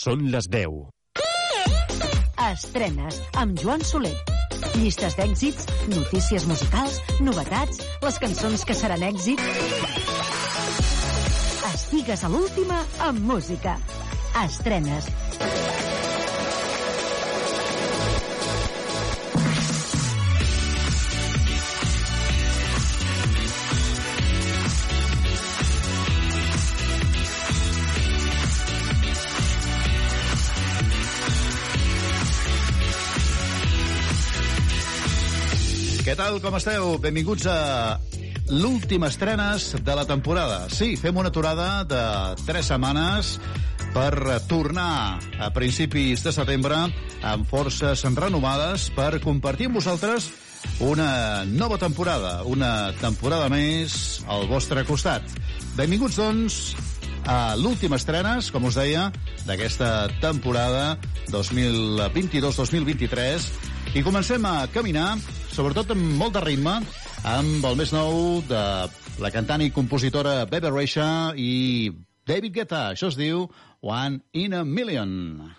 Són les 10. Estrenes amb Joan Soler. Llistes d'èxits, notícies musicals, novetats, les cançons que seran èxit. Estigues a l'última amb música. Estrenes. Tal, com esteu? Benvinguts a l'última estrenes de la temporada. Sí, fem una aturada de 3 setmanes per tornar a principis de setembre amb forces renovades per compartir amb vosaltres una nova temporada, una temporada més al vostre costat. Benvinguts, doncs, a l'última estrenes, com us deia, d'aquesta temporada 2022-2023 i comencem a caminar sobretot amb molt de ritme, amb el més nou de la cantant i compositora Bebe Rexha i David Guetta. Això es diu One in a Million.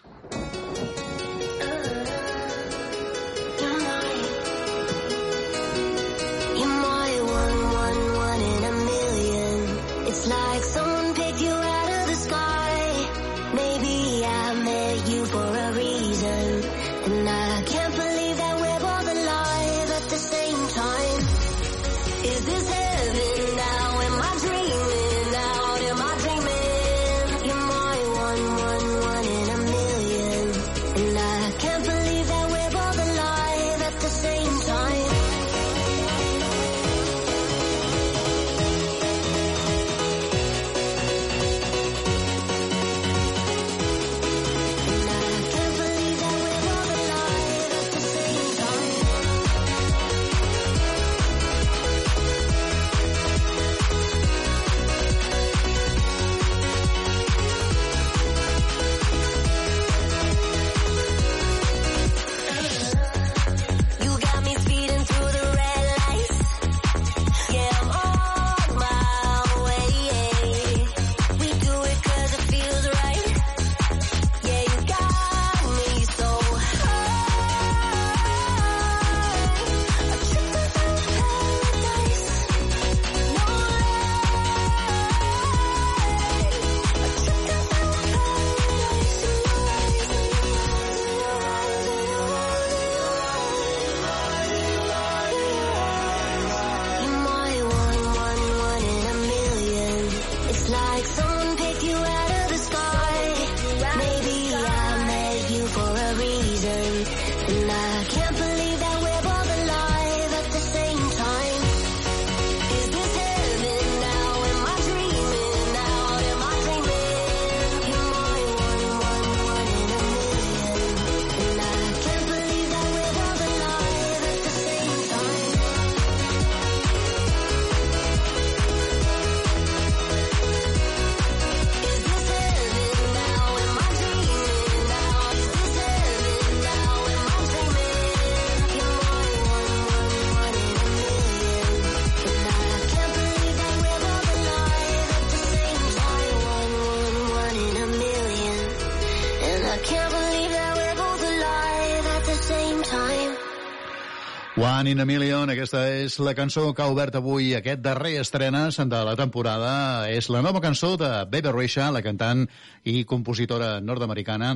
One in a Million, aquesta és la cançó que ha obert avui aquest darrer estrenes de la temporada. És la nova cançó de Bebe Rexha, la cantant i compositora nord-americana,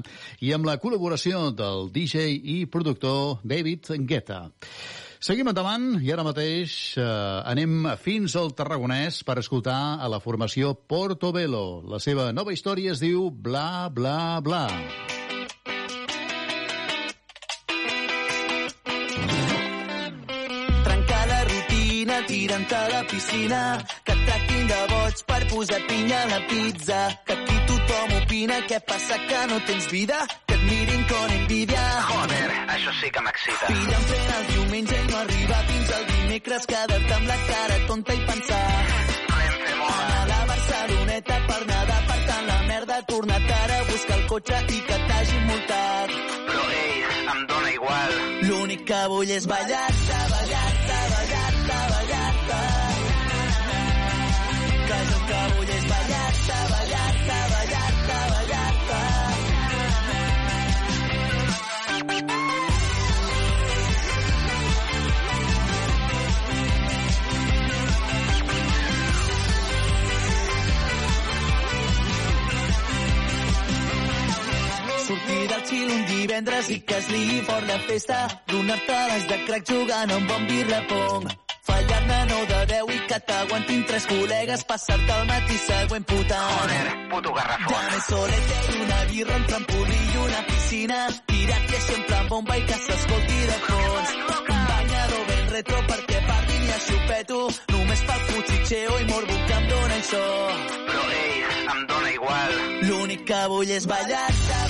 i amb la col·laboració del DJ i productor David Guetta. Seguim endavant i ara mateix eh, anem fins al Tarragonès per escoltar a la formació Portobello. La seva nova història es diu Bla, Bla, Bla. Trencar tirant a la piscina, que et tractin de boig per posar pinya a la pizza, que aquí tothom opina què passa que no tens vida, que et mirin con envidia. Joder, això sí que m'excita. Pillant plena el diumenge i no arribar fins al dimecres, quedar-te amb la cara tonta i pensar. Anar a la Barceloneta per nedar, per tant la merda, tornar ara a buscar el cotxe i que t'hagin multat. Però, ei, em dóna igual. L'únic que vull és ballar-te, divendres i que es liï fort de festa, donar-te les de crack jugant a un bon birrapong. Fallar-ne 9 de 10 i que t'aguantin tres col·legues, passar-te el matí següent putant. Joder, puto garrafón. Dame solete i una birra, un trampolí i una piscina. Tirar-te sempre en bomba i que s'escolti de fons. Un banyador ben retro perquè parlin i a xupeto. Només pel cuchicheo i morbo que em dóna això. Però, ei, em dóna igual. L'únic que vull és ballar-te,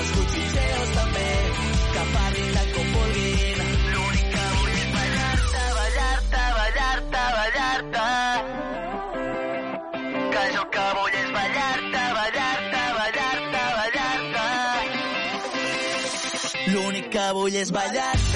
i els cuchicheos també que parlin de com vulguin l'únic que vull és ballar-te, ballar-te, ballar-te, ballar-te que jo que vull és ballar-te, ballar-te, ballar-te, ballar-te l'únic que vull és ballar-te,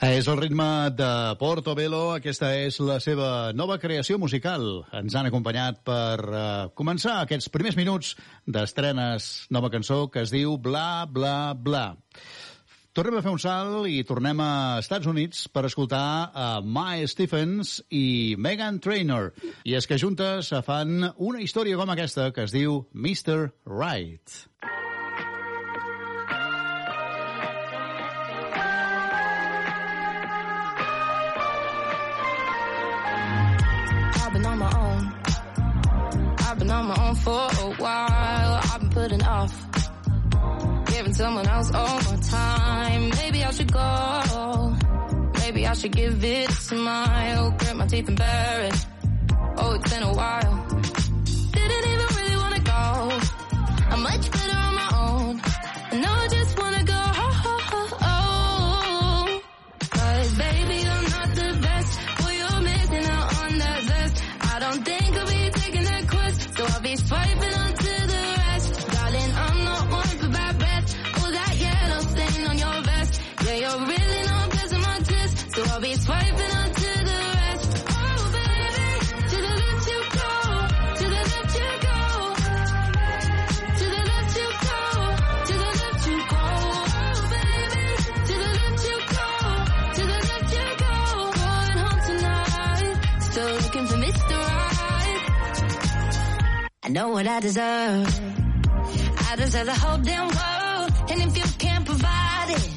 És el ritme de Portobello, aquesta és la seva nova creació musical. Ens han acompanyat per uh, començar aquests primers minuts d'estrenes nova cançó que es diu Bla, Bla, Bla. Tornem a fer un salt i tornem a Estats Units per escoltar a Mae Stephens i Megan Trainor. I és que juntes fan una història com aquesta que es diu Mr. Right. I've someone else all my time. Maybe I should go. Maybe I should give it a smile. Grit my teeth and bear it. Oh, it's been a while. Didn't even really wanna go. I'm much better on my own. And now I just wanna go. Know what I deserve. I deserve the whole damn world. And if you can't provide it,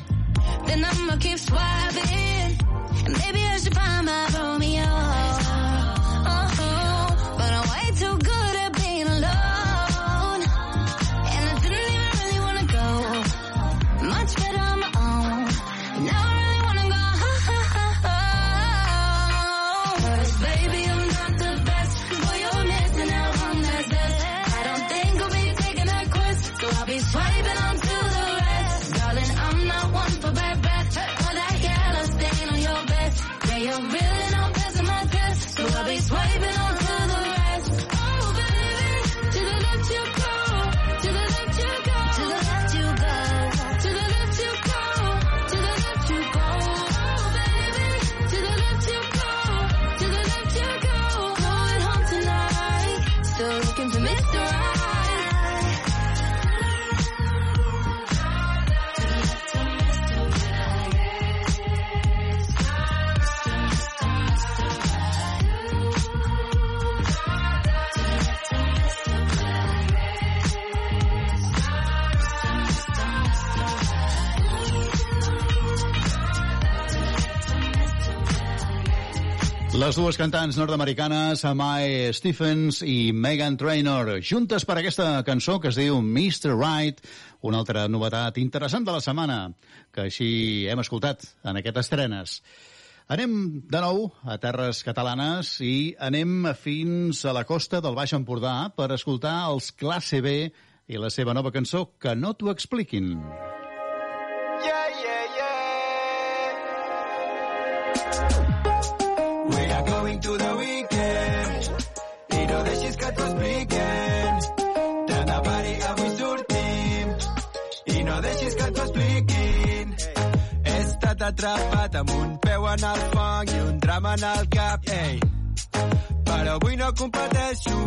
then I'ma keep swiping. Les dues cantants nord-americanes, Mae Stephens i Megan Trainor, juntes per aquesta cançó que es diu Mr. Right, una altra novetat interessant de la setmana, que així hem escoltat en aquestes estrenes. Anem de nou a terres catalanes i anem fins a la costa del Baix Empordà per escoltar els Classe B i la seva nova cançó Que no t'ho expliquin. Yeah, atrapat amb un peu en el fang i un drama en el cap, ei. Però avui no competeixo.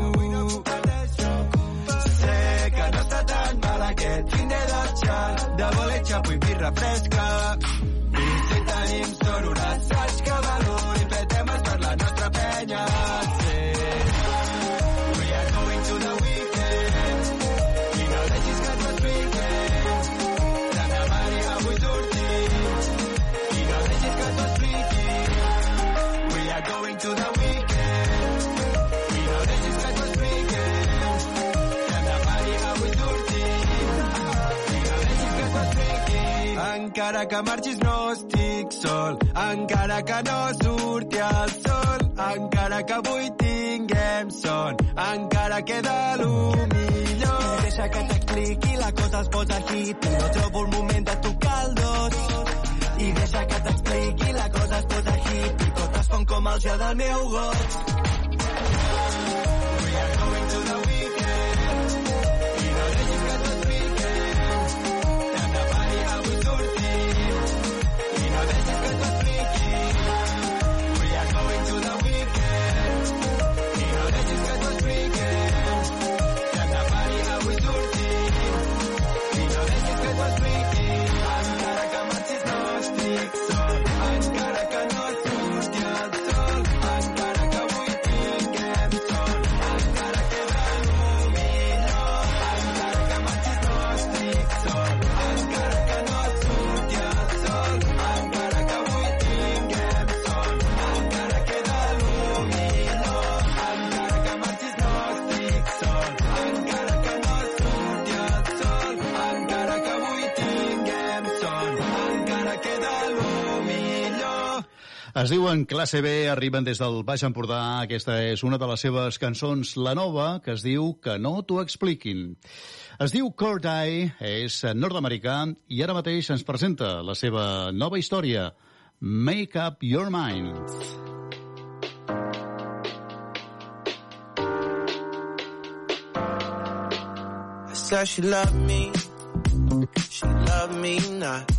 Sé que no està tan mal aquest fin de dutxa de bolet, xapo i birra fresca. Encara que marxis no estic sol, encara que no surti el sol, encara que avui tinguem son, encara queda el millor. Deixa que t'expliqui, la cosa es posa hit i no trobo el moment de tocar el dos. I deixa que t'expliqui, la cosa es posa hit i tot es fon com el gel del meu goig. Es diuen Classe B, arriben des del Baix Empordà. Aquesta és una de les seves cançons, la nova, que es diu Que no t'ho expliquin. Es diu Corday, és nord-americà i ara mateix ens presenta la seva nova història, Make Up Your Mind. I said she loved me, she loved me not.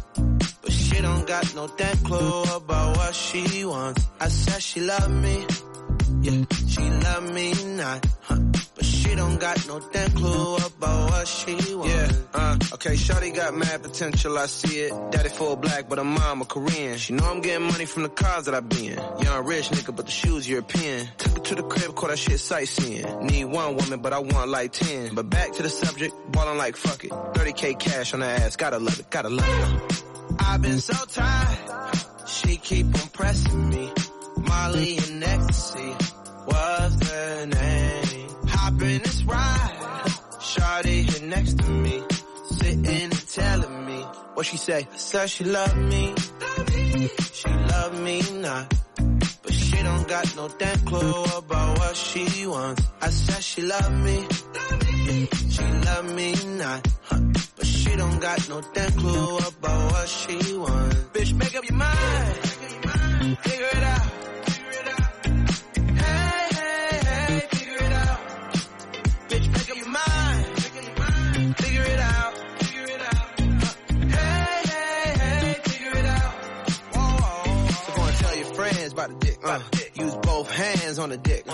She don't got no damn clue about what she wants. I said she loved me, yeah, she love me not. Huh. But she don't got no damn clue about what she wants. Yeah, uh, okay, Shawty got mad potential, I see it. Daddy full black, but her mom a Korean. She know I'm getting money from the cars that I be in. Young rich nigga, but the shoes European. Took her to the crib, caught that shit sightseeing. Need one woman, but I want like 10. But back to the subject, ballin' like fuck it. 30k cash on her ass, gotta love it, gotta love it. I've been so tired, she keep on pressing me. Molly and ecstasy was the name. Hop in this ride, Shawty here next to me, sitting and telling me what she say. I said she loved me, she loved me not. But she don't got no damn clue about what she wants. I said she loved me, she loved me not. But she don't got no damn clue about what she wants. Bitch, make up your mind, figure it out. Use both hands on the dick.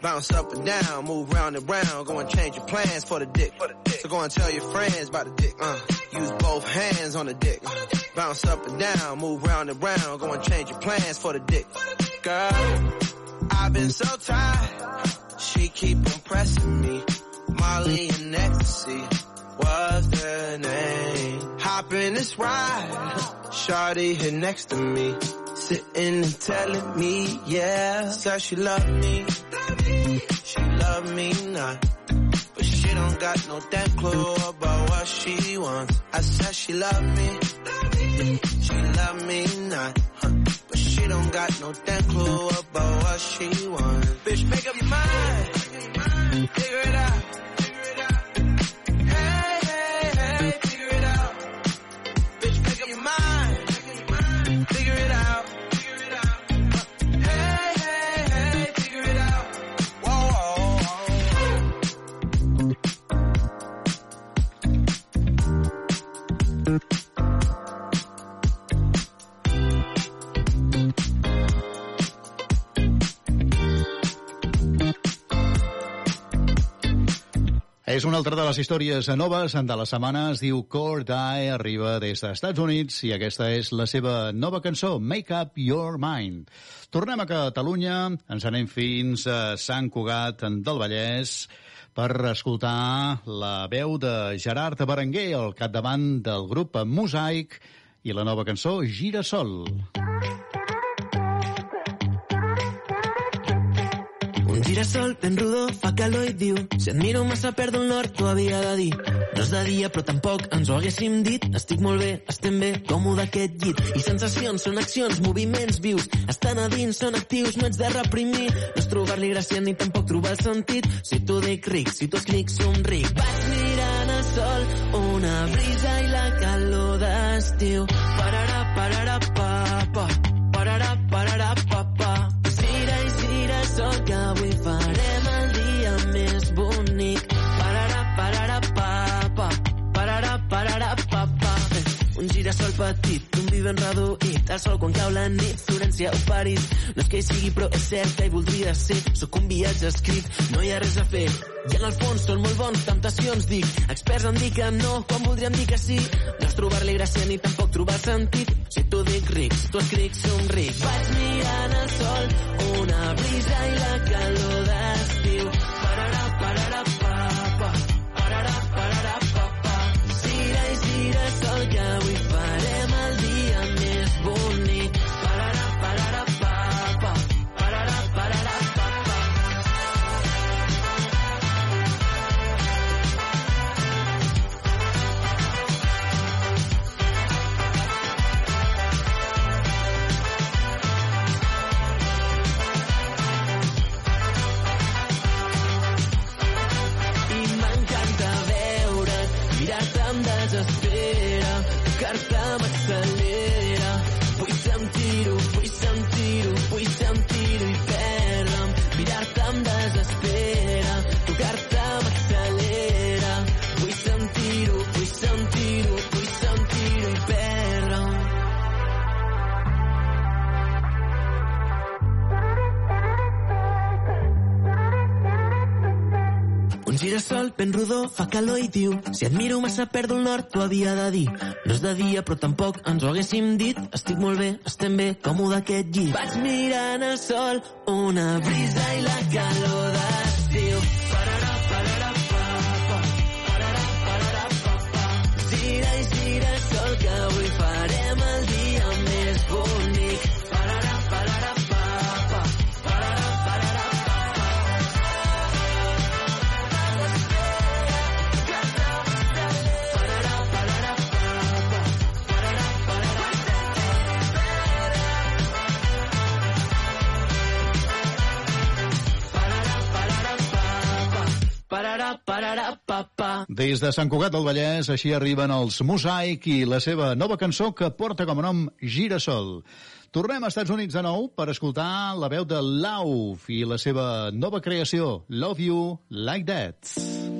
Bounce up and down, move round and round. Go and change your plans for the dick. So go and tell your friends about the dick. Uh, use both hands on the dick. Bounce up and down, move round and round. Go and change your plans for the dick. Girl, I've been so tired. She keep on pressing me. Molly and ecstasy was the name. Hop in this ride. Shawty here next to me. Sitting and telling me, yeah. Said she love me, she love me not. But she don't got no damn clue about what she wants. I said she love me, she love me not. But she don't got no damn clue about what she wants. Bitch, make up your mind, figure it out. És una altra de les històries noves de la setmana. Es diu Core Die, arriba des dels Estats Units i aquesta és la seva nova cançó, Make Up Your Mind. Tornem a Catalunya, ens anem fins a Sant Cugat del Vallès per escoltar la veu de Gerard Berenguer al capdavant del grup Mosaic i la nova cançó Girasol. Un girasol ben rodó fa calor i diu Si et miro massa perdo el nord, t'ho havia de dir. No és de dia però tampoc ens ho haguéssim dit. Estic molt bé, estem bé, còmode aquest llit. I sensacions són accions, moviments vius. Estan a dins, són actius, no ets de reprimir. No és trobar-li gràcia ni tampoc trobar el sentit. Si t'ho dic ric, si t'ho explic somric Vaig mirant el sol, una brisa i la calor d'estiu Girasol petit, un vi ben reduït. El sol quan cau la nit, Florència o París. No és que hi sigui, però és cert que hi voldria ser. Sóc un viatge escrit, no hi ha res a fer. I en el fons són molt bons, temptacions dic. Experts em diuen no, quan voldríem dir que sí. No és trobar-li gràcia ni tampoc trobar sentit. Si t'ho dic ric, si t'ho escric somric. Vaig mirant el sol, una brisa i la calor d'estiu. Girasol ben rodó fa calor i diu Si et miro massa perdo el nord, t'ho havia de dir. No és de dia però tampoc ens ho haguéssim dit. Estic molt bé, estem bé, còmode aquest llit. Vaig mirant el sol, una brisa i la calor d'estiu Des de Sant Cugat del Vallès, així arriben els Mosaic i la seva nova cançó que porta com a nom Girasol. Tornem als Estats Units de nou per escoltar la veu de Lauf i la seva nova creació, Love You Like That.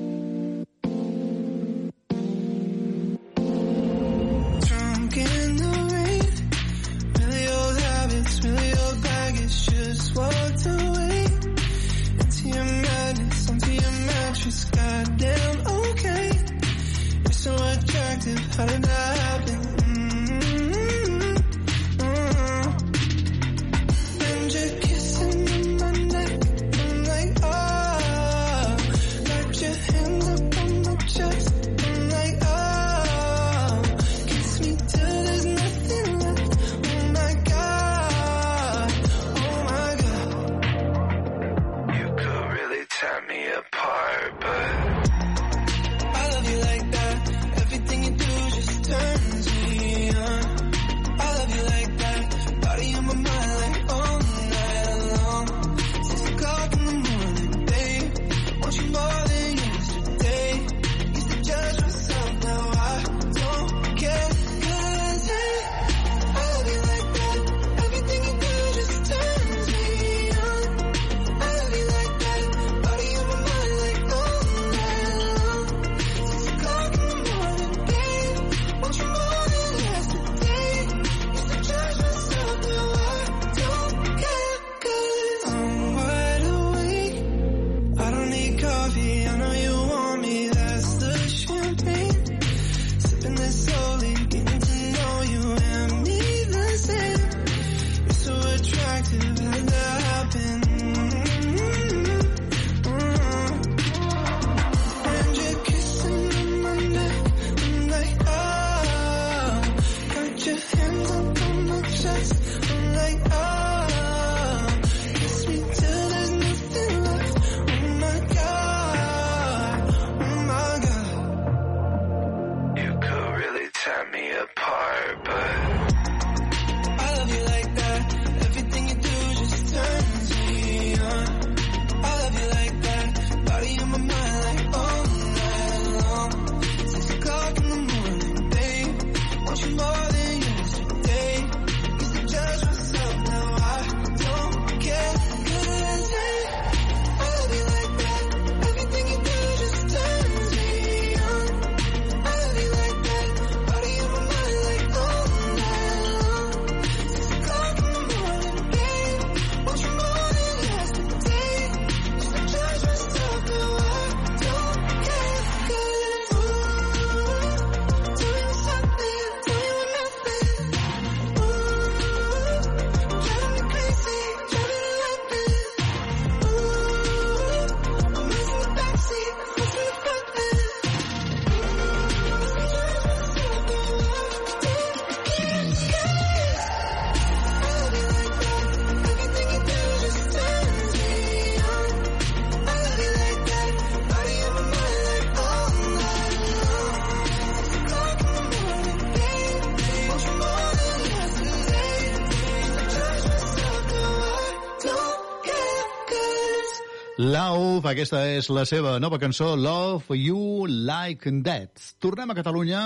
Love, aquesta és la seva nova cançó, Love You Like That. Tornem a Catalunya,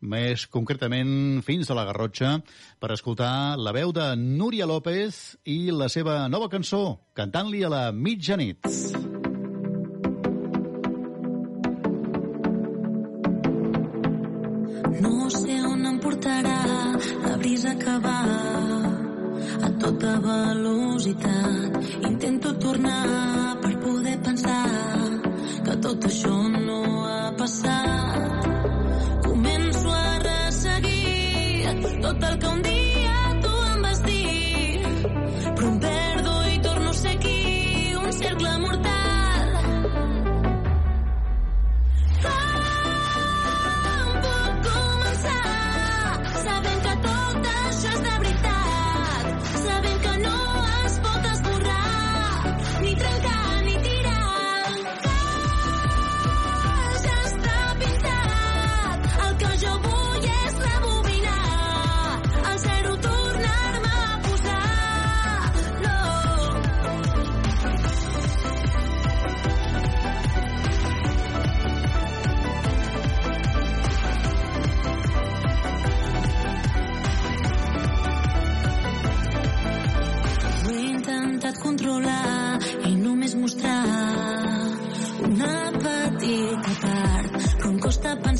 més concretament fins a la Garrotxa, per escoltar la veu de Núria López i la seva nova cançó, cantant-li a la mitjanit. No sé on em portarà la brisa que va a tota velocitat. Intento tornar tot això no ha passat.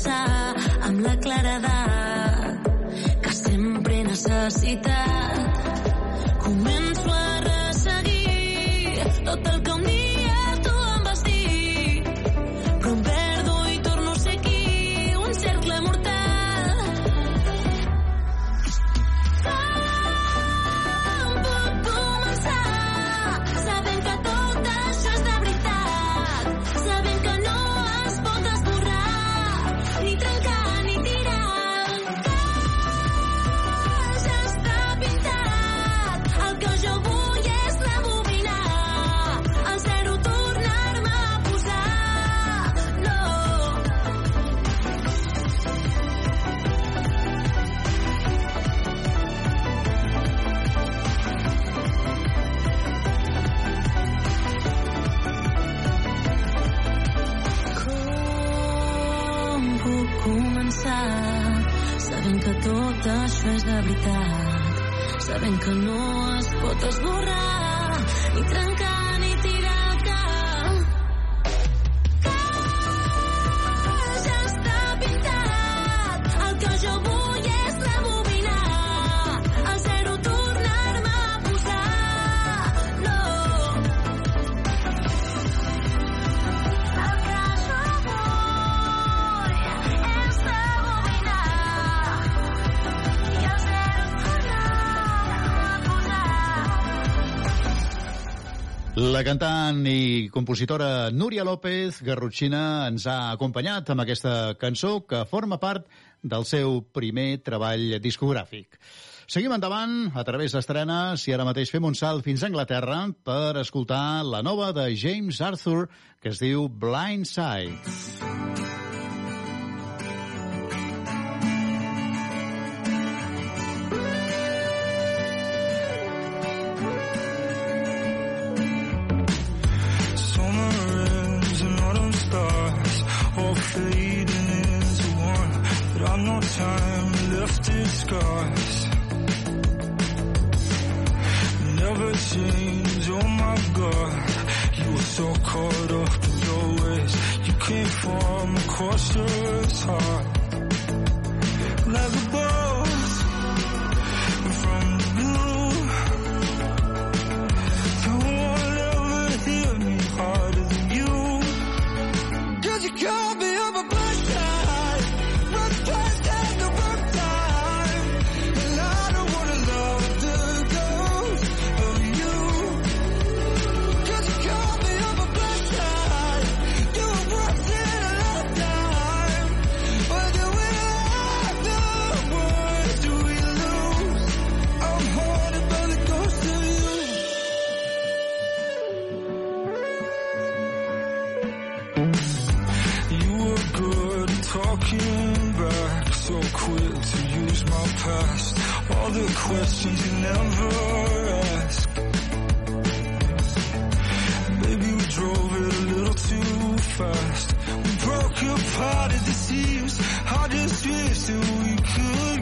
Pensar amb la claredat que sempre he i compositora Núria López Garrotxina ens ha acompanyat amb aquesta cançó que forma part del seu primer treball discogràfic. Seguim endavant a través d'estrenes i ara mateix fem un salt fins a Anglaterra per escoltar la nova de James Arthur que es diu Blind Sides. Summer time left in scars. Never change, oh my god. You were so caught up in your ways. You came from a your heart. Like a bolt from our past, all the questions you never ask. Maybe we drove it a little too fast. We broke apart at the seams. I just wish that we could.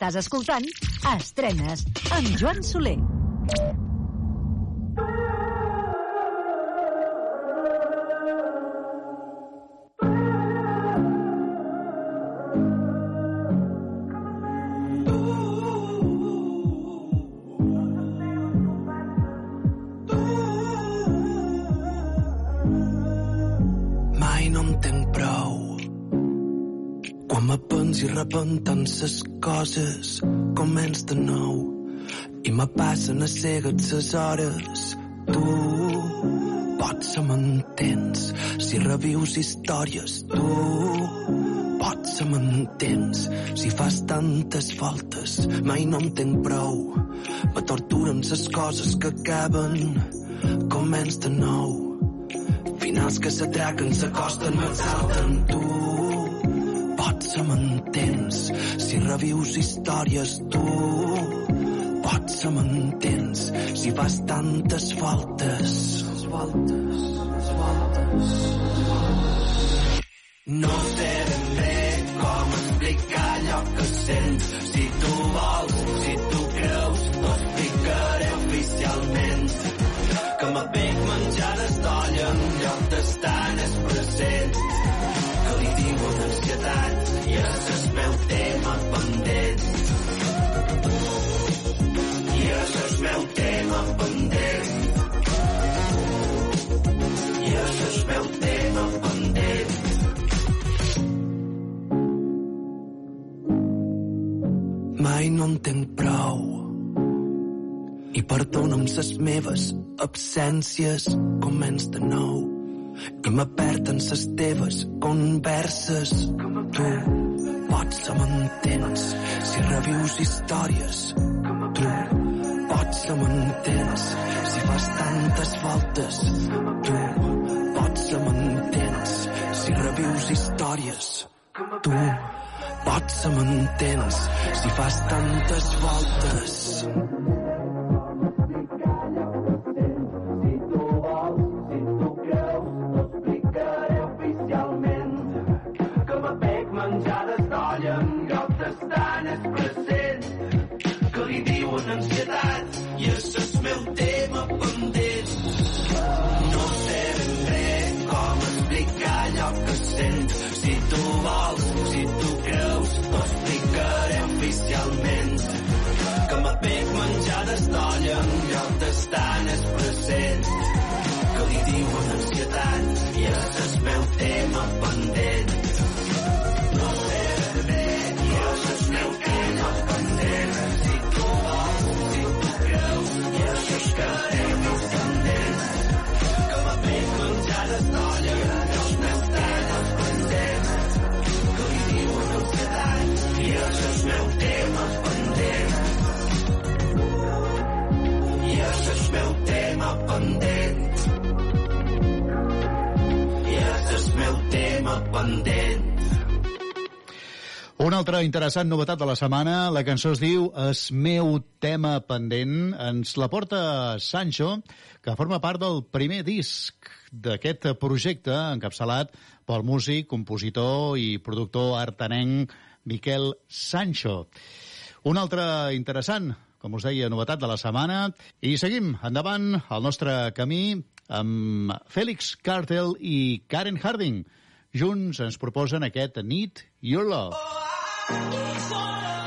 Estàs escoltant Estrenes amb Joan Soler. Quan me pens i repenten ses coses, començ de nou. I me passen a cegues ses hores. Tu potser m'entens si revius històries. Tu potser m'entens si fas tantes voltes. Mai no en tenc prou. Me torturen ses coses que acaben. Començ de nou. Finals que s'atraquen, s'acosten, m'exalten. Tu potser m'entens si revius històries. Tu potser m'entens si fas tantes voltes. Voltes, voltes. No sé ben bé com explicar allò que sents. Si tu vols, mai no en tenc prou i perdona'm ses meves absències, començ de nou. I me perden ses teves converses. Tu potser m'entens si revius històries. Tu potser m'entens si fas tantes voltes. Tu potser m'entens si revius històries. Tu potser m'entens si fas tantes voltes. Tema pendent Una altra interessant novetat de la setmana, la cançó es diu Es meu tema pendent. Ens la porta Sancho, que forma part del primer disc d'aquest projecte encapçalat pel músic, compositor i productor artenenc Miquel Sancho. Un altre interessant, com us deia, novetat de la setmana. I seguim endavant el nostre camí amb Félix Cartel i Karen Harding. Junts ens proposen aquest Need Your Love. Even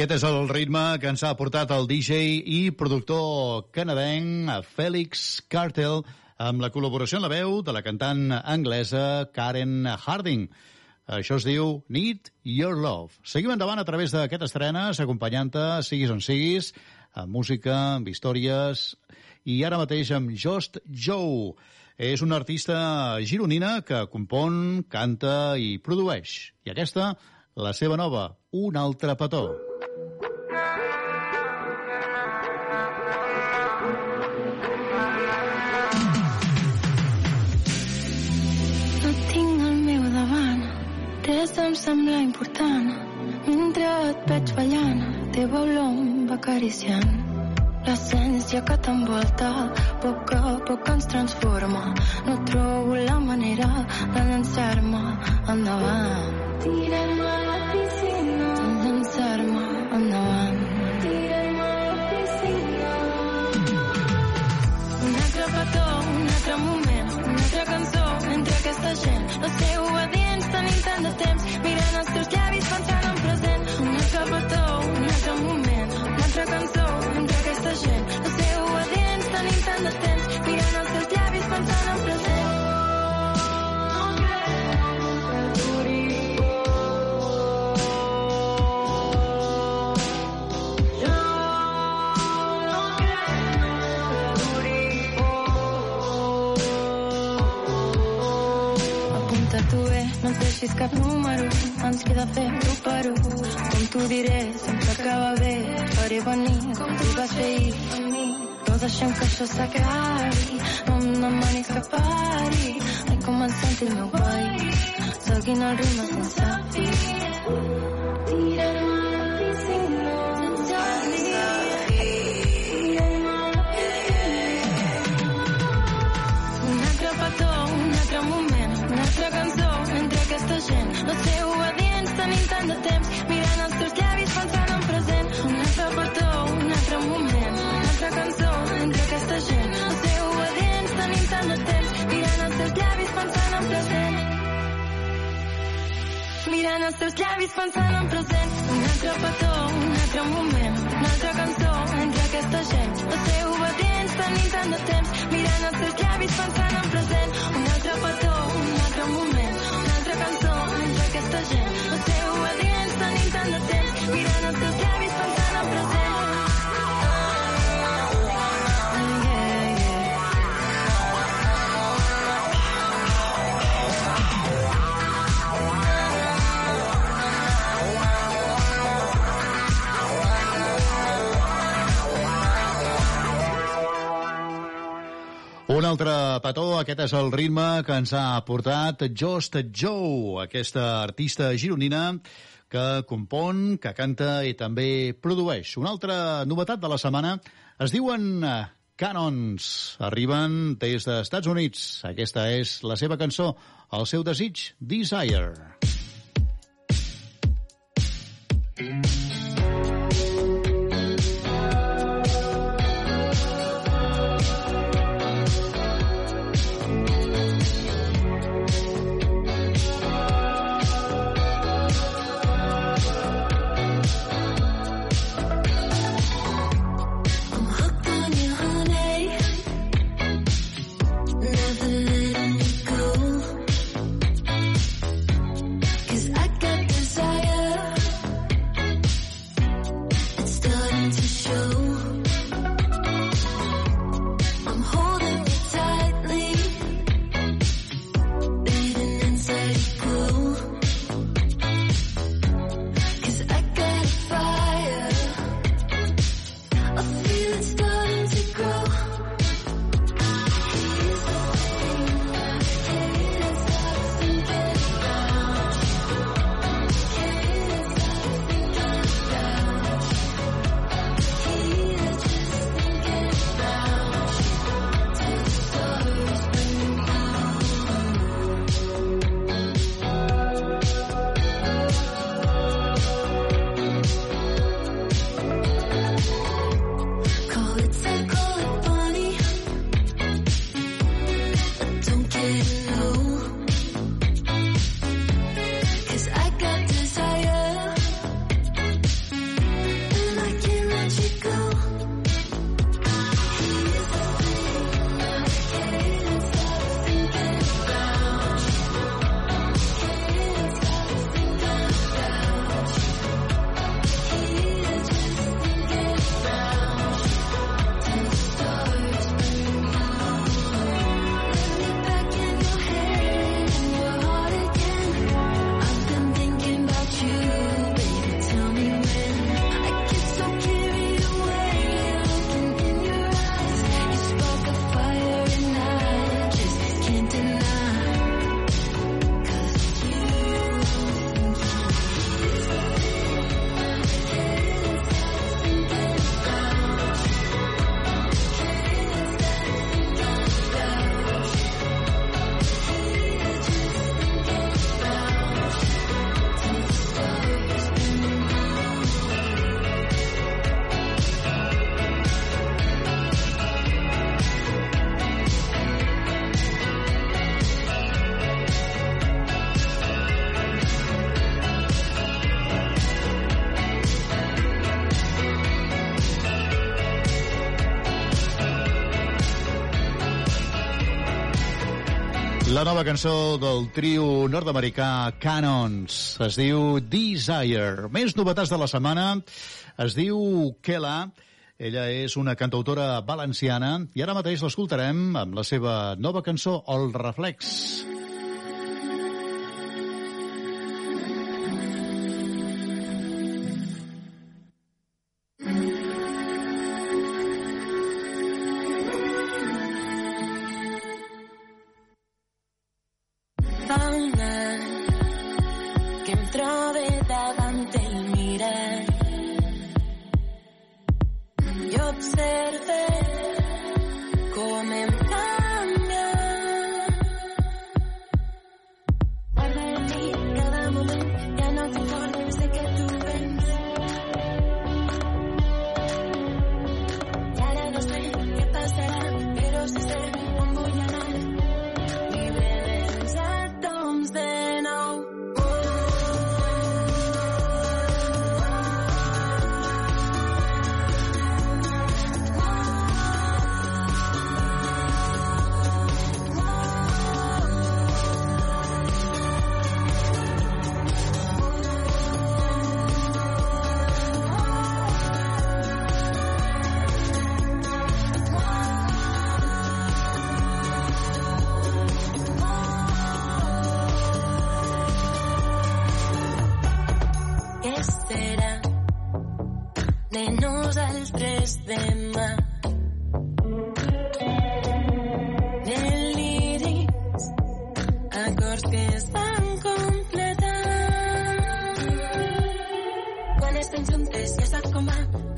Aquest és el ritme que ens ha portat el DJ i productor canadenc Félix Cartel amb la col·laboració en la veu de la cantant anglesa Karen Harding. Això es diu Need Your Love. Seguim endavant a través d'aquest estrenes, acompanyant-te, siguis on siguis, amb música, amb històries, i ara mateix amb Just Joe. És una artista gironina que compon, canta i produeix. I aquesta, la seva nova, Un altre petó. No tinc el meu davant, res em sembla important. Mentre et veig ballant, teva olor em va acariciant. L'essència que t'envolta, a poc a poc ens transforma. No trobo la manera de llançar-me endavant. Tirem-me a la piscina. Aquesta gent. No sé, obedients, tenim tant de temps, mirant els teus llavis pensant deixis cap número, ens queda fer un per un. Com t'ho diré, sempre acaba bé, faré venir com tu vas fer ahir a mi. No deixem que això s'acabi, no em demanis que pari. He començat el meu país, seguint el ritme sense fi. Tirem-me Mirant els teus llavis pensant en present. Un altre petó, un altre moment, una altra cançó entre aquesta gent. No sé, obedients, tenim tant de temps, mirant els teus llavis pensant en present. Un altre petó, un altre moment, una altra cançó entre aquesta gent. No sé, obedients, tenim tant de temps, mirant els teus llavis altre petó, aquest és el ritme que ens ha portat Just Joe, aquesta artista gironina que compon, que canta i també produeix. Una altra novetat de la setmana es diuen Canons. Arriben des dels Estats Units. Aquesta és la seva cançó, el seu desig, Desire. I'm La nova cançó del trio nord-americà Canons es diu Desire. Més novetats de la setmana es diu Kela. Ella és una cantautora valenciana i ara mateix l'escoltarem amb la seva nova cançó, El Reflex. ben juntes, ja saps com va.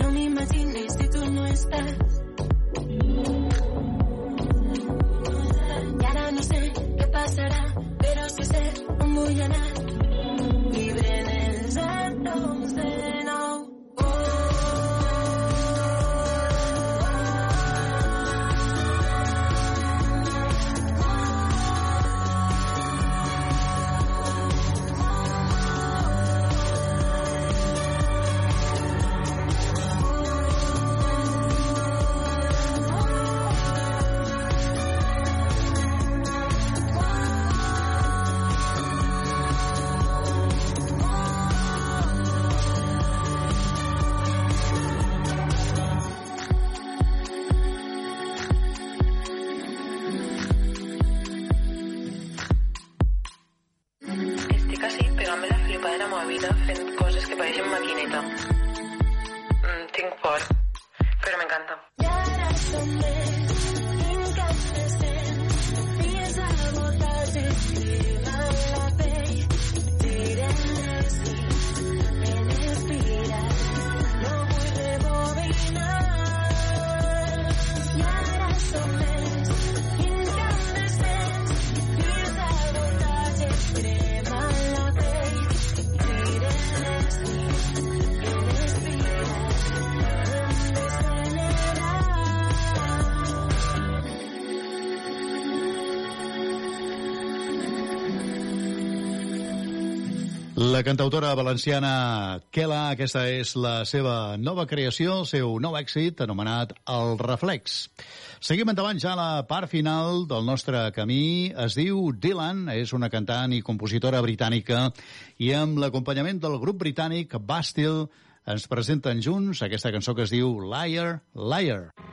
cantautora valenciana Kela. Aquesta és la seva nova creació, el seu nou èxit, anomenat El Reflex. Seguim endavant ja a la part final del nostre camí. Es diu Dylan, és una cantant i compositora britànica, i amb l'acompanyament del grup britànic Bastille ens presenten junts aquesta cançó que es diu Liar, Liar. Liar.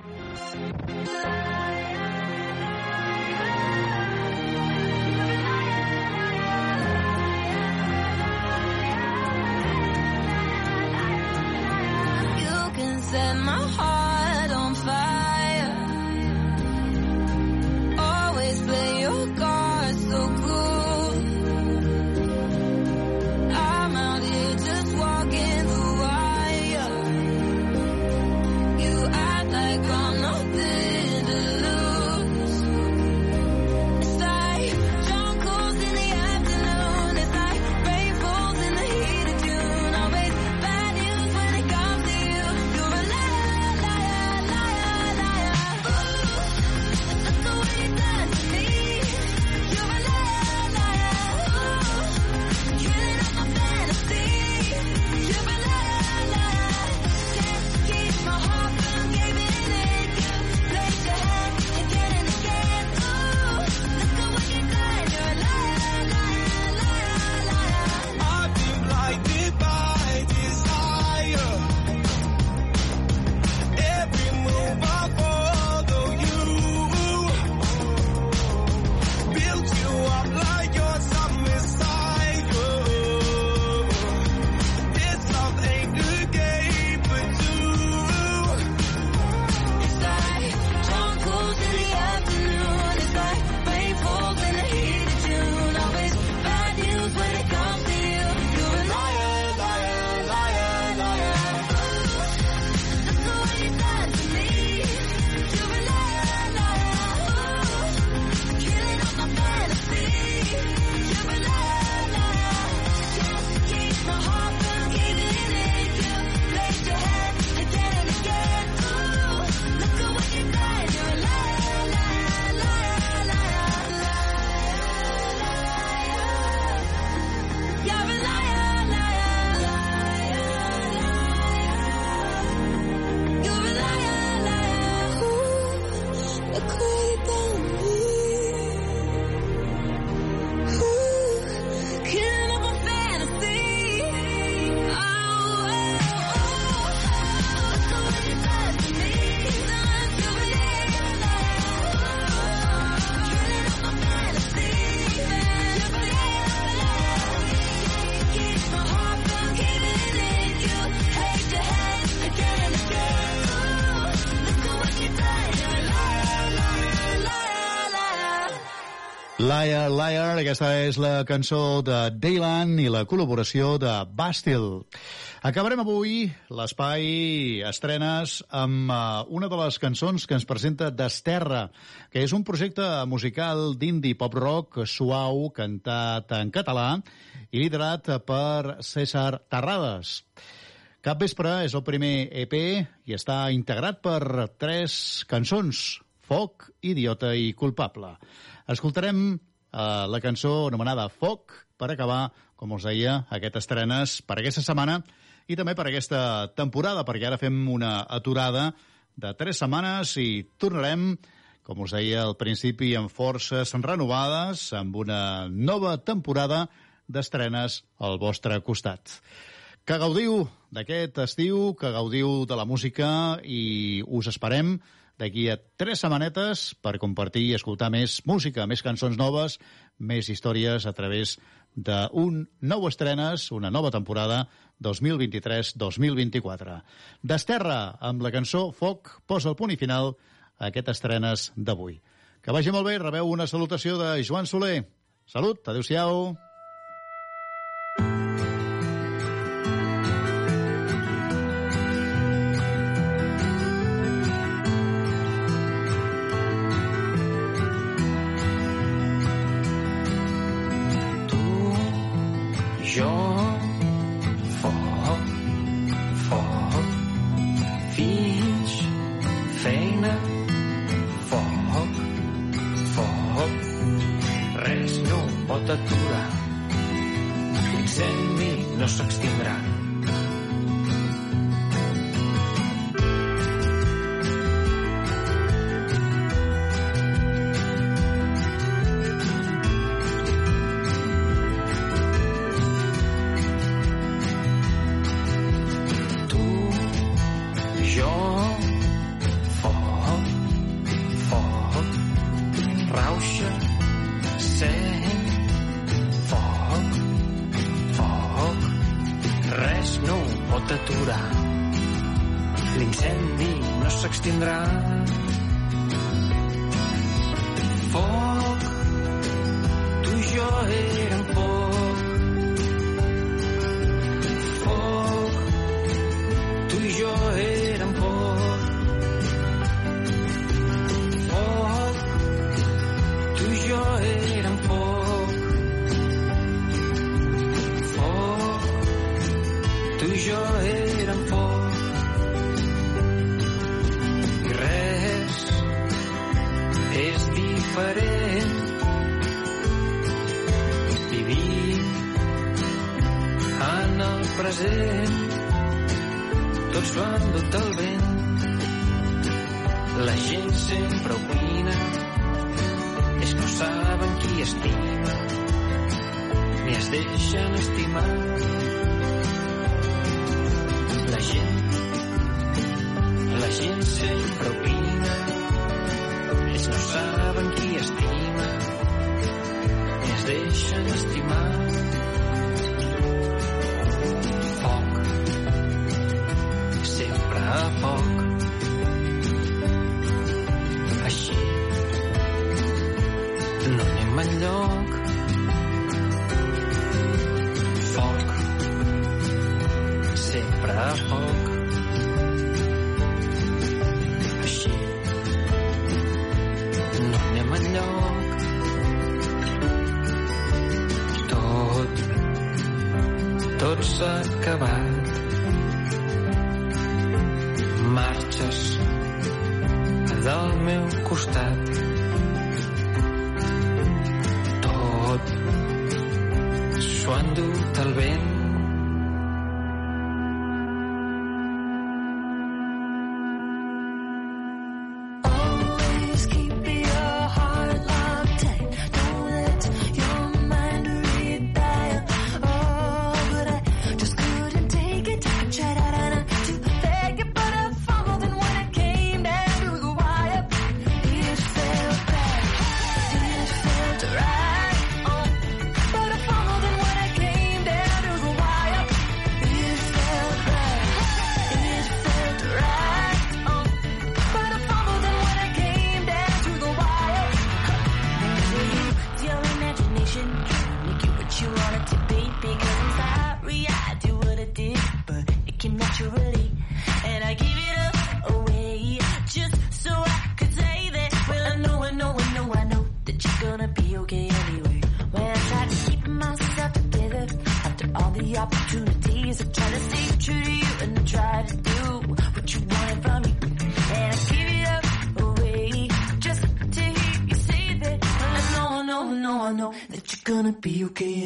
Liar, Liar, aquesta és la cançó de Daylan i la col·laboració de Bastille. Acabarem avui l'espai estrenes amb uh, una de les cançons que ens presenta Desterra, que és un projecte musical d'indie pop-rock suau, cantat en català i liderat per César Terrades. Cap vespre és el primer EP i està integrat per tres cançons, Foc, Idiota i Culpable. Escoltarem eh, la cançó anomenada Foc per acabar, com us deia, aquestes estrenes per aquesta setmana i també per aquesta temporada, perquè ara fem una aturada de tres setmanes i tornarem, com us deia al principi, amb forces renovades, amb una nova temporada d'estrenes al vostre costat. Que gaudiu d'aquest estiu, que gaudiu de la música i us esperem d'aquí a tres setmanetes per compartir i escoltar més música, més cançons noves, més històries a través d'un nou estrenes, una nova temporada 2023-2024. Desterra, amb la cançó Foc, posa el punt i final a aquest estrenes d'avui. Que vagi molt bé, rebeu una salutació de Joan Soler. Salut, adeu-siau. you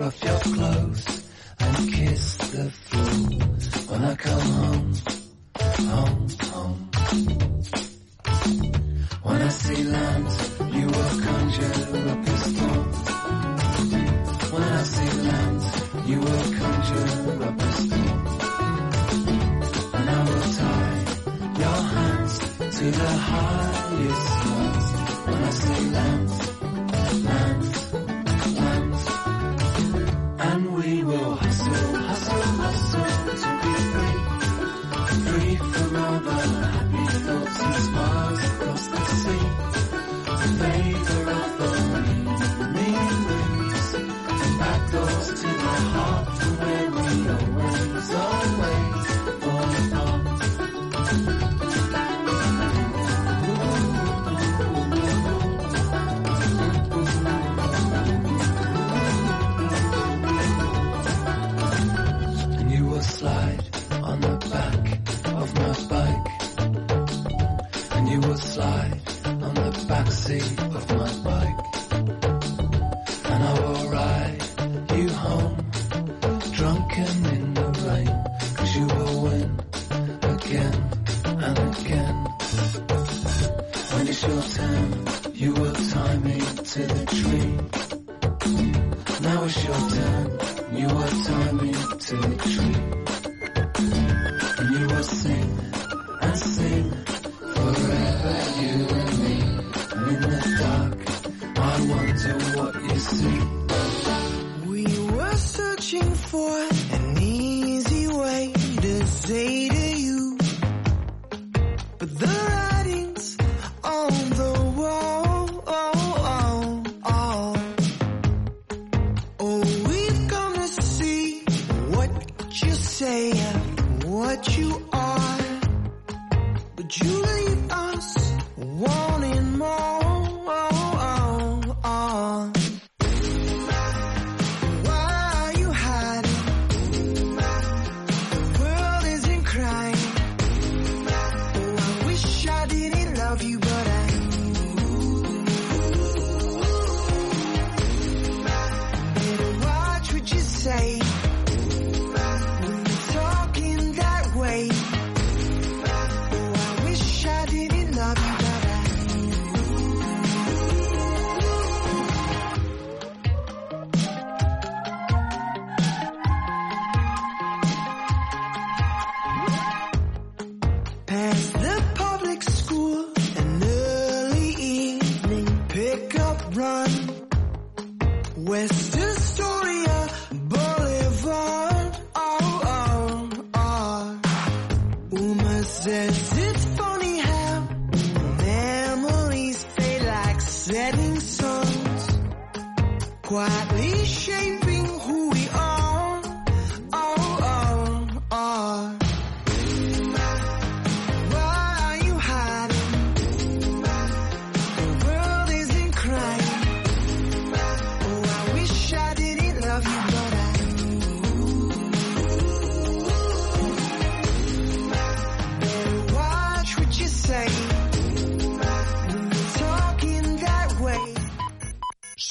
rough your clothes and kiss the floor when I come home, home, home. When I see land, you will conjure up a storm. When I see land, you will conjure up a storm. And I will tie your hands to the highest mast. When I see land, land. So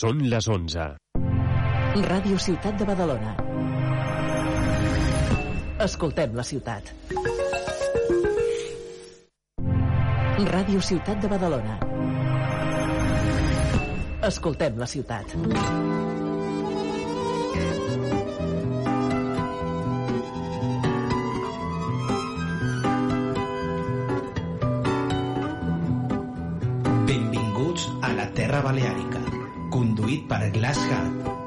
Són les 11. Ràdio Ciutat de Badalona. Escoltem la ciutat. Ràdio Ciutat de Badalona. Escoltem la ciutat. Benvinguts a la Terra Baleàrica Para Glass Hat.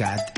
God.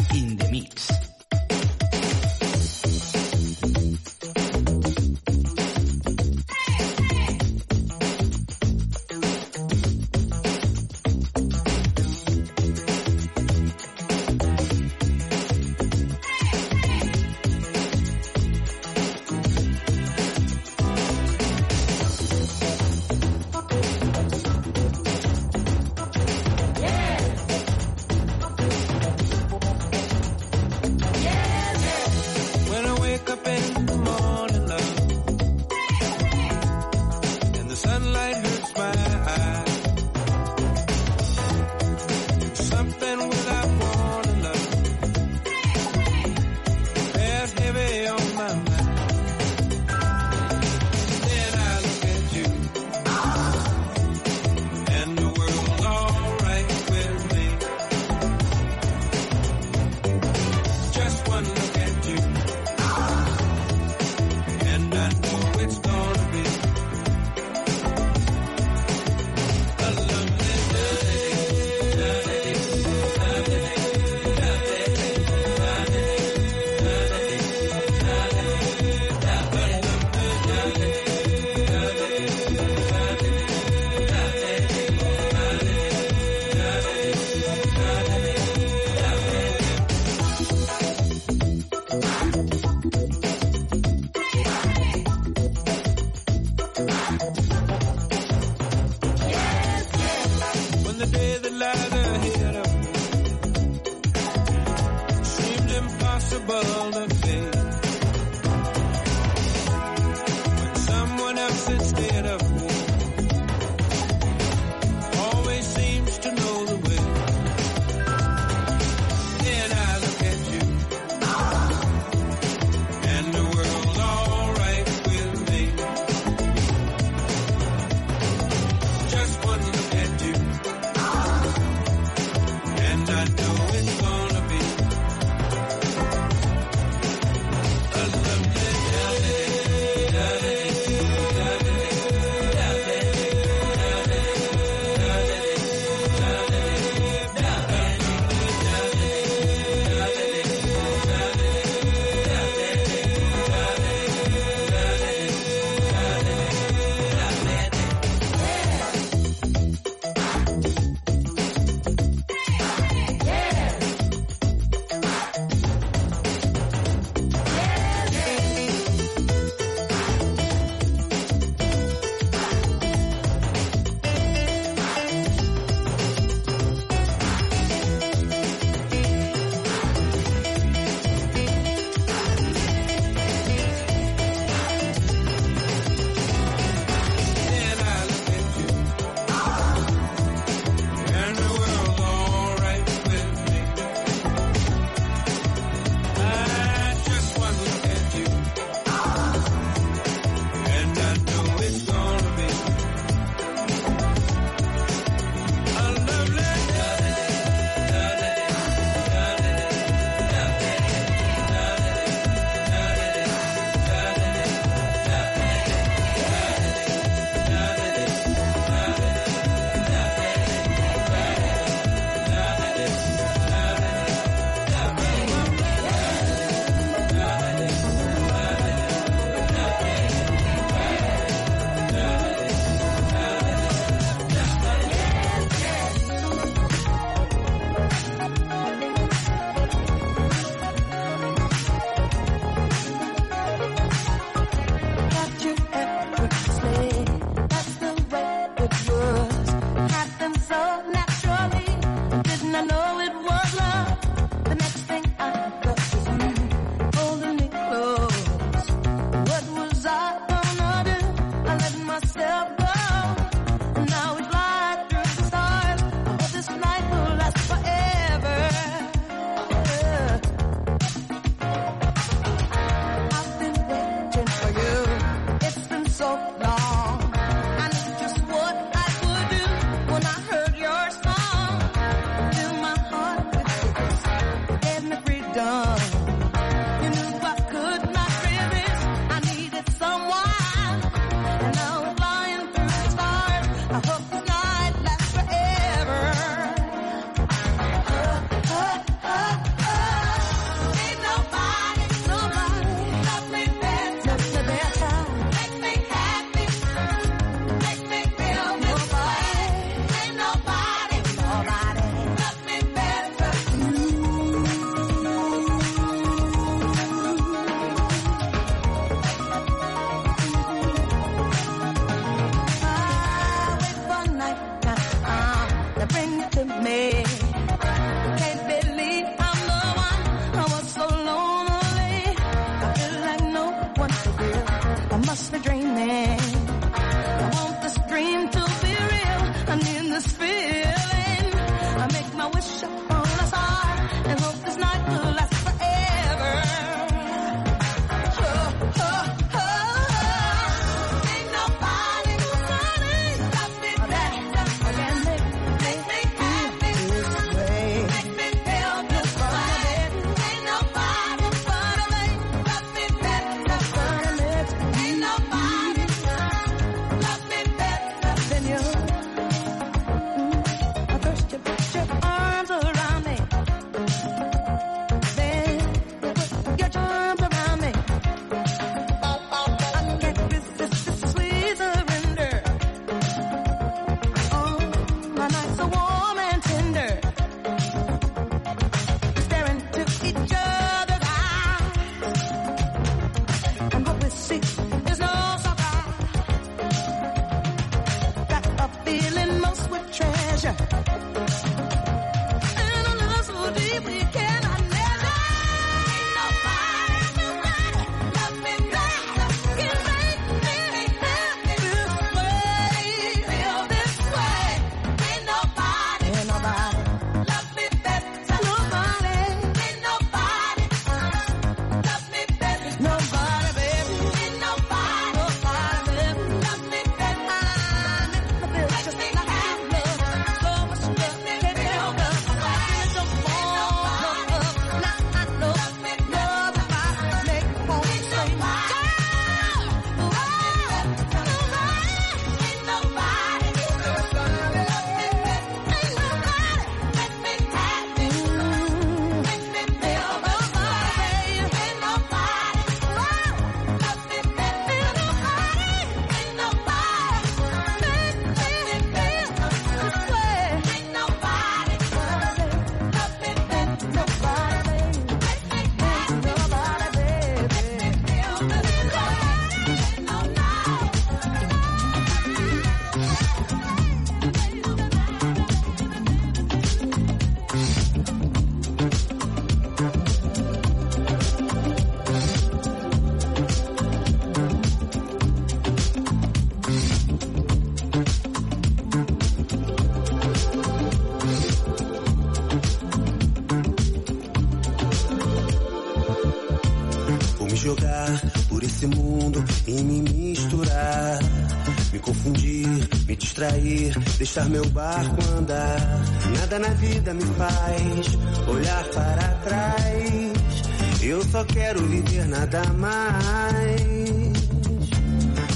Distrair, deixar meu barco andar. Nada na vida me faz olhar para trás. Eu só quero viver nada mais.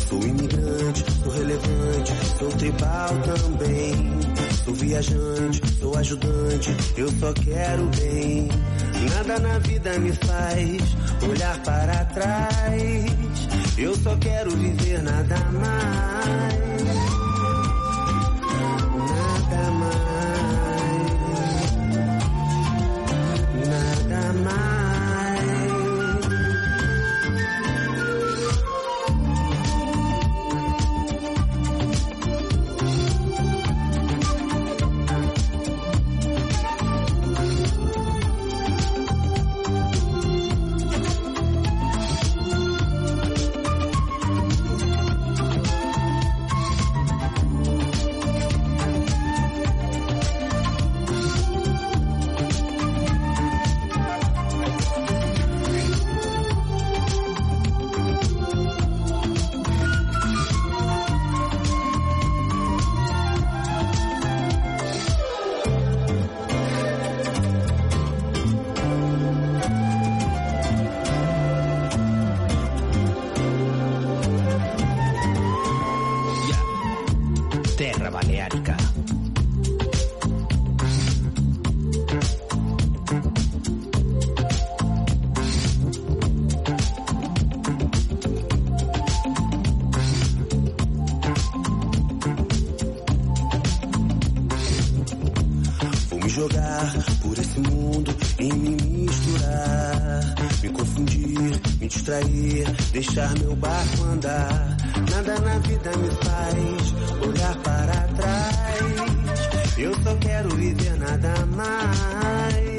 Sou imigrante, sou relevante, sou tribal também. Sou viajante, sou ajudante, eu só quero bem. Nada na vida me faz olhar para trás. Eu só quero viver nada mais. Deixar meu barco andar. Nada na vida me faz olhar para trás. Eu só quero viver nada mais.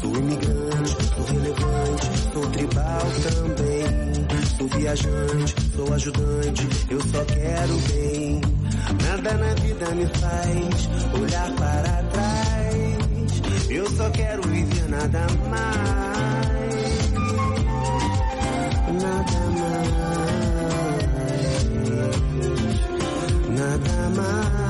Sou imigrante, sou relevante, sou tribal também. Sou viajante, sou ajudante, eu só quero bem. Nada na vida me faz olhar para trás. Eu só quero viver nada mais. Nada mais. Nada mais.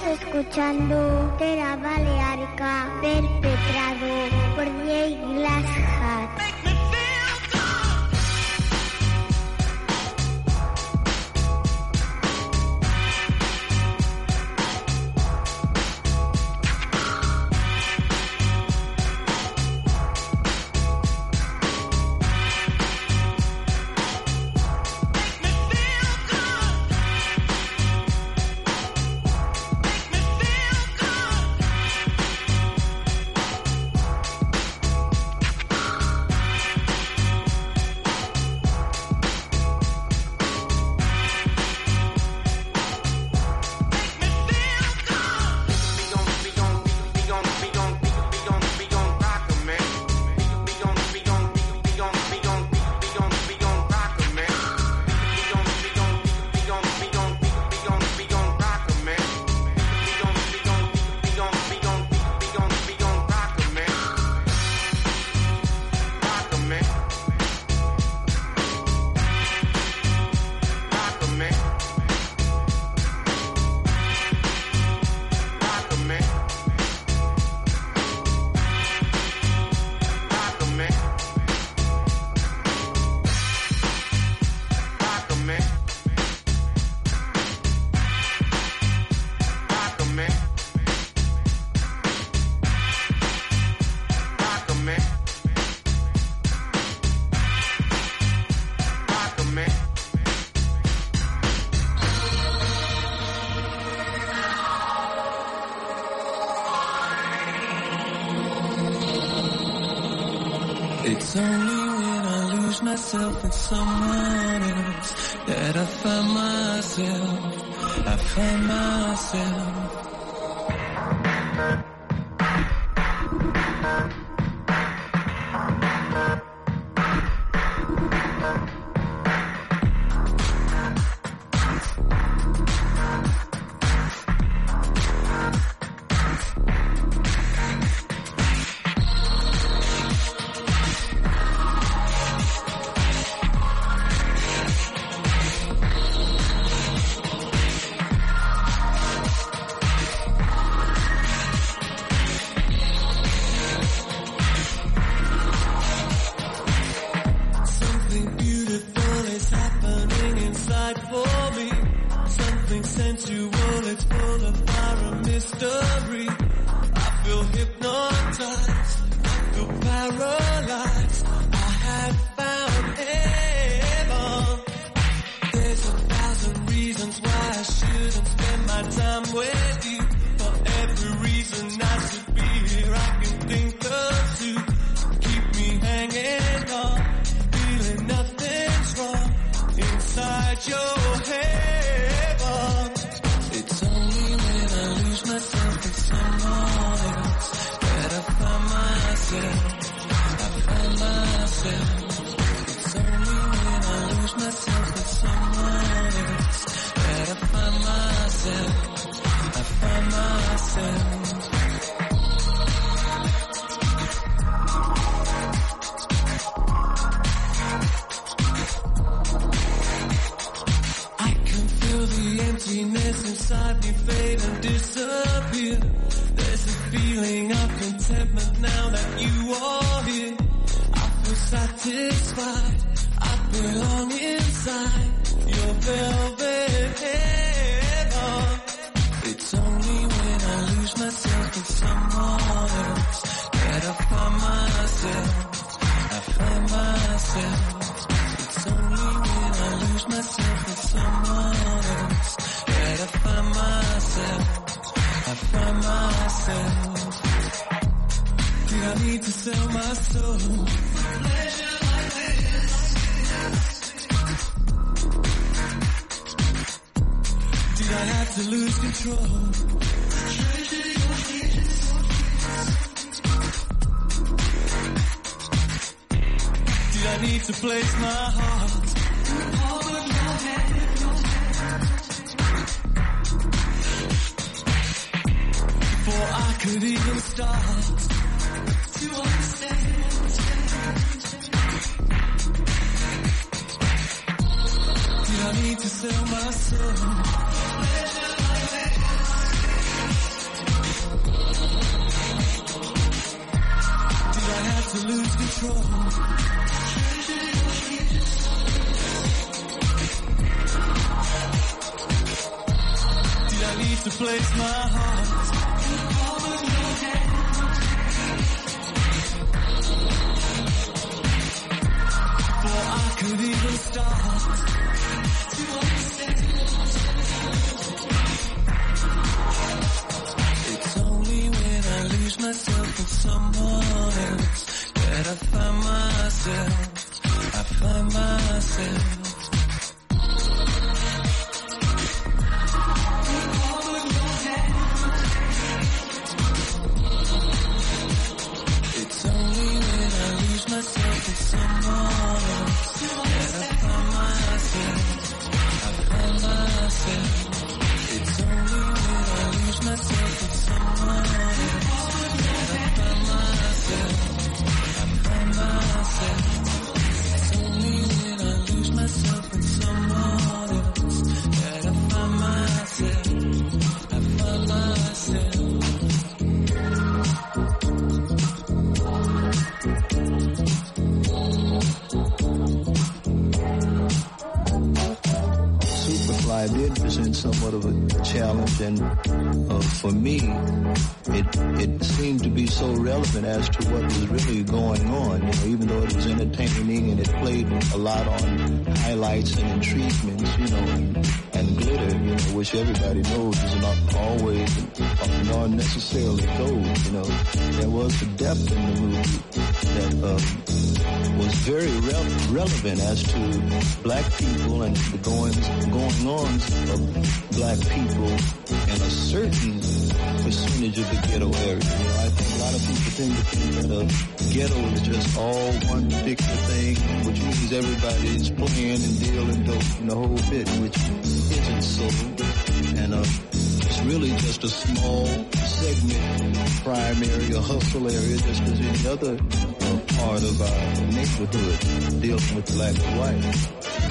Escuchando Tera Balearica perpetrado por Jay only myself. I find myself. Inside me fade and disappear. There's a feeling of contentment now that you are here. I feel satisfied. I belong inside your velvet heaven. It's only when I lose myself in someone else that I find myself. I find myself. Myself. Did I need to sell my soul? Did I have to lose control? Did I need to place my heart? I could even start to understand. Did I need to sell my soul? Did I have to lose control? To place my heart? Before I could even start It's only when I lose myself in someone else that I find myself. I find myself. I did present somewhat of a challenge, and uh, for me, it it seemed to be so relevant as to what was really going on. You know, even though it was entertaining and it played a lot on highlights and treatments, you know, and, and glitter, you know, which everybody knows is not always not necessarily gold. You know, there was a depth in the movie that. Um, was very re- relevant as to black people and the goings, going ons of black people in a certain percentage of the ghetto area. You know, I think a lot of people think that the ghetto is just all one particular thing, which means everybody is playing and dealing dope and the whole bit, which isn't so. And uh, it's really just a small segment, prime area, hustle area, just as any other uh, part of our neighborhood deals with black and white.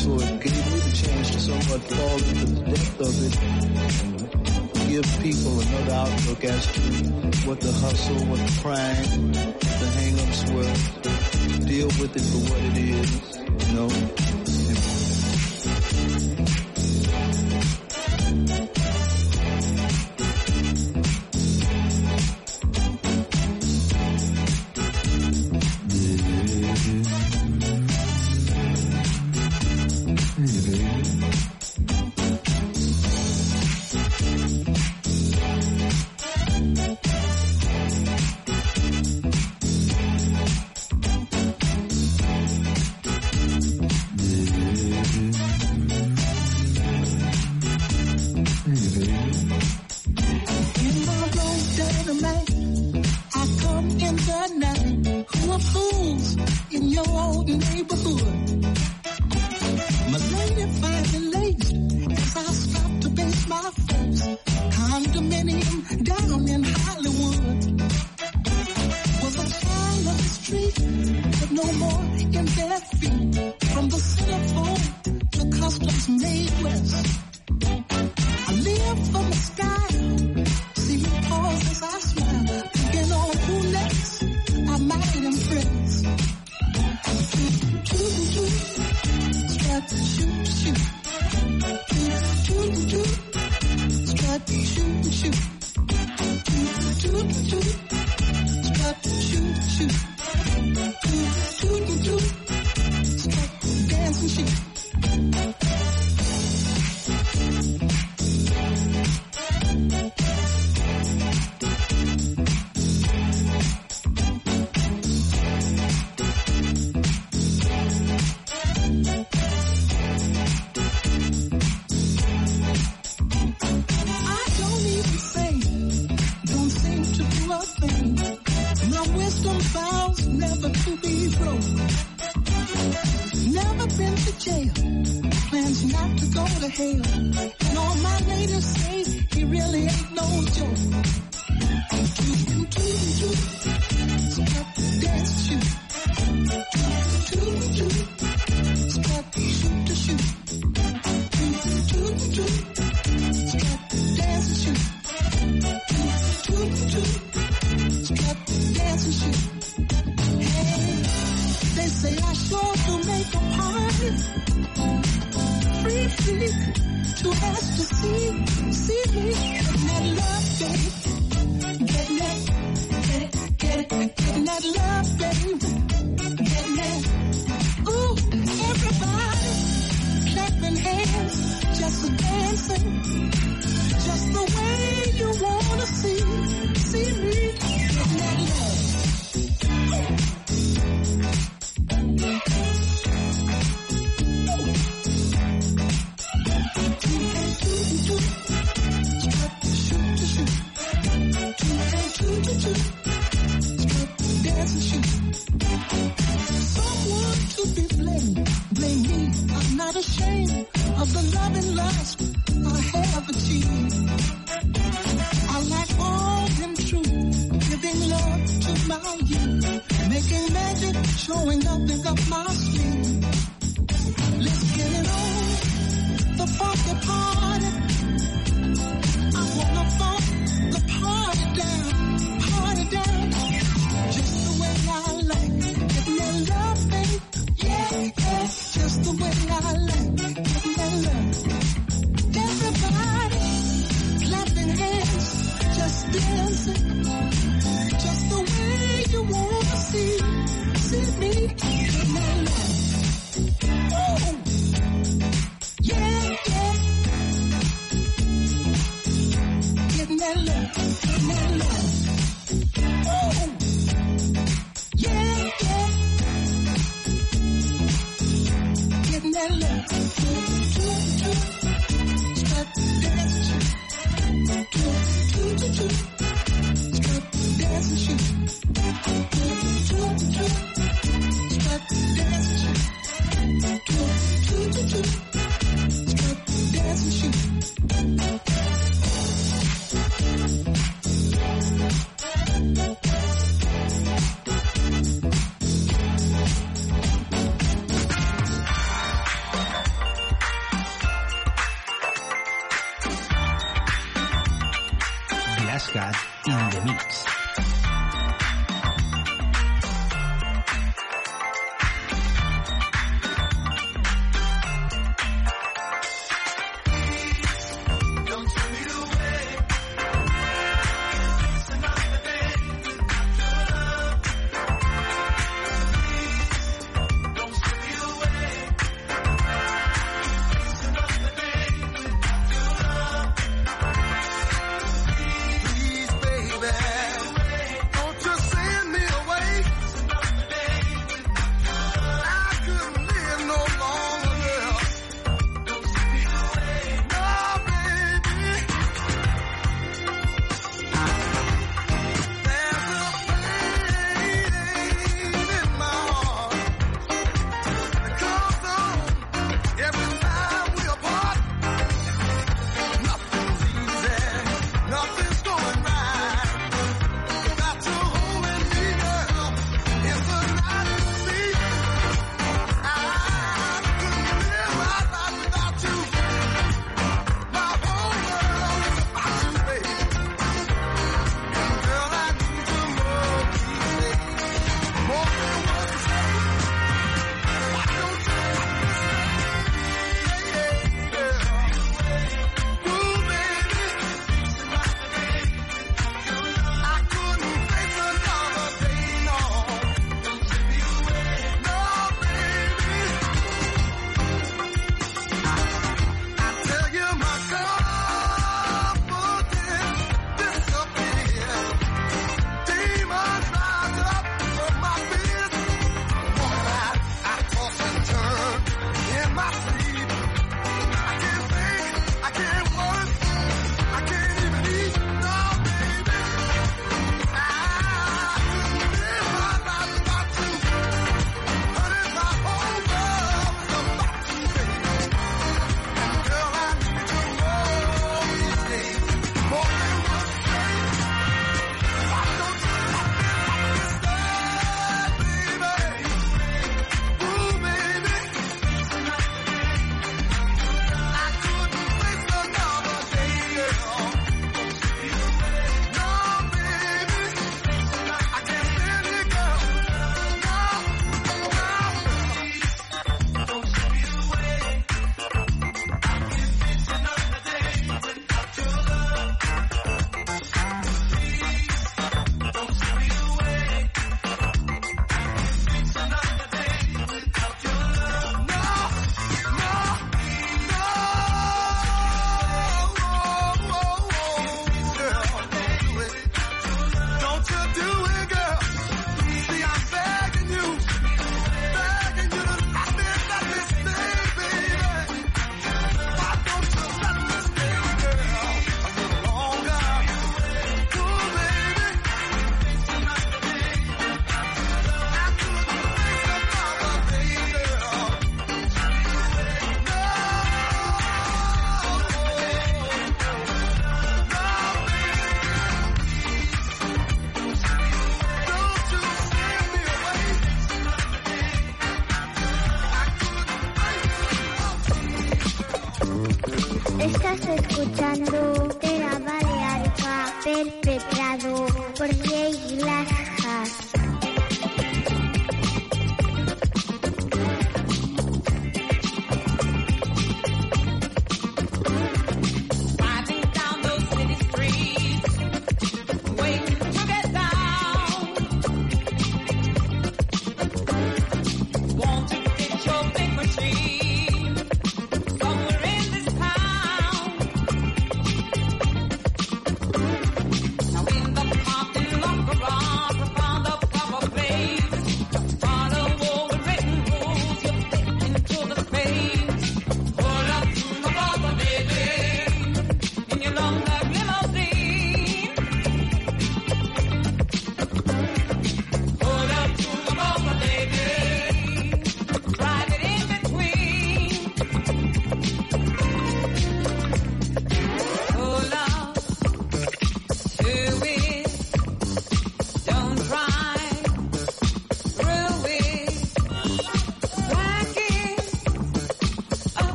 So it gave me the chance to somewhat fall into the depth of it and give people another outlook as to what the hustle, what the crime, the hang-ups were, deal with it for what it is, you know.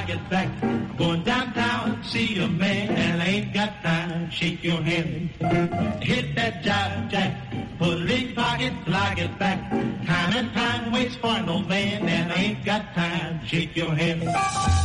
I get back. I'm going downtown, see a man, and I ain't got time. Shake your hand, hit that jack, jack. Put it in pocket till I get back. Time and time waits for no man, and I ain't got time. Shake your hand.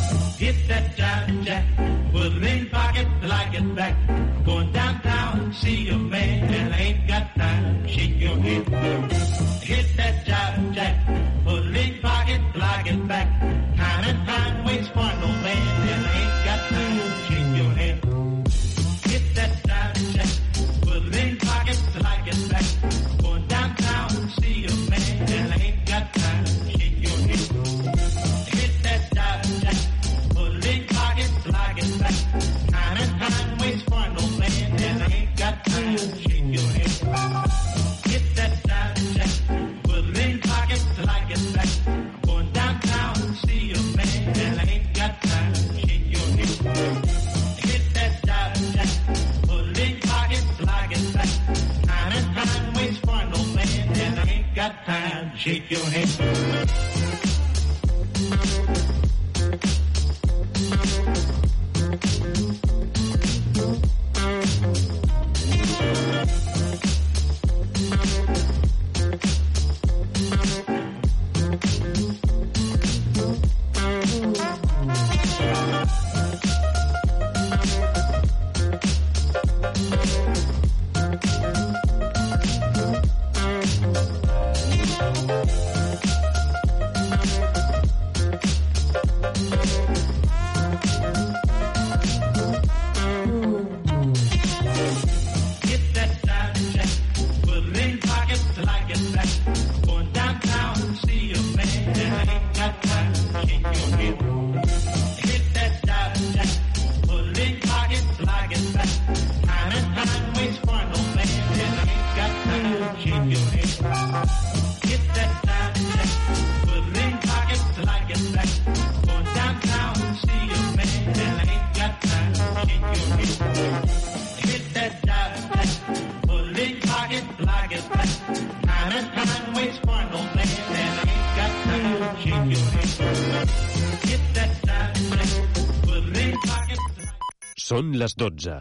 Les 12.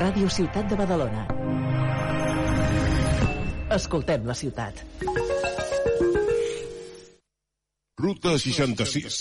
Ràdio Ciutat de Badalona. Escoltem la ciutat. Ruta 66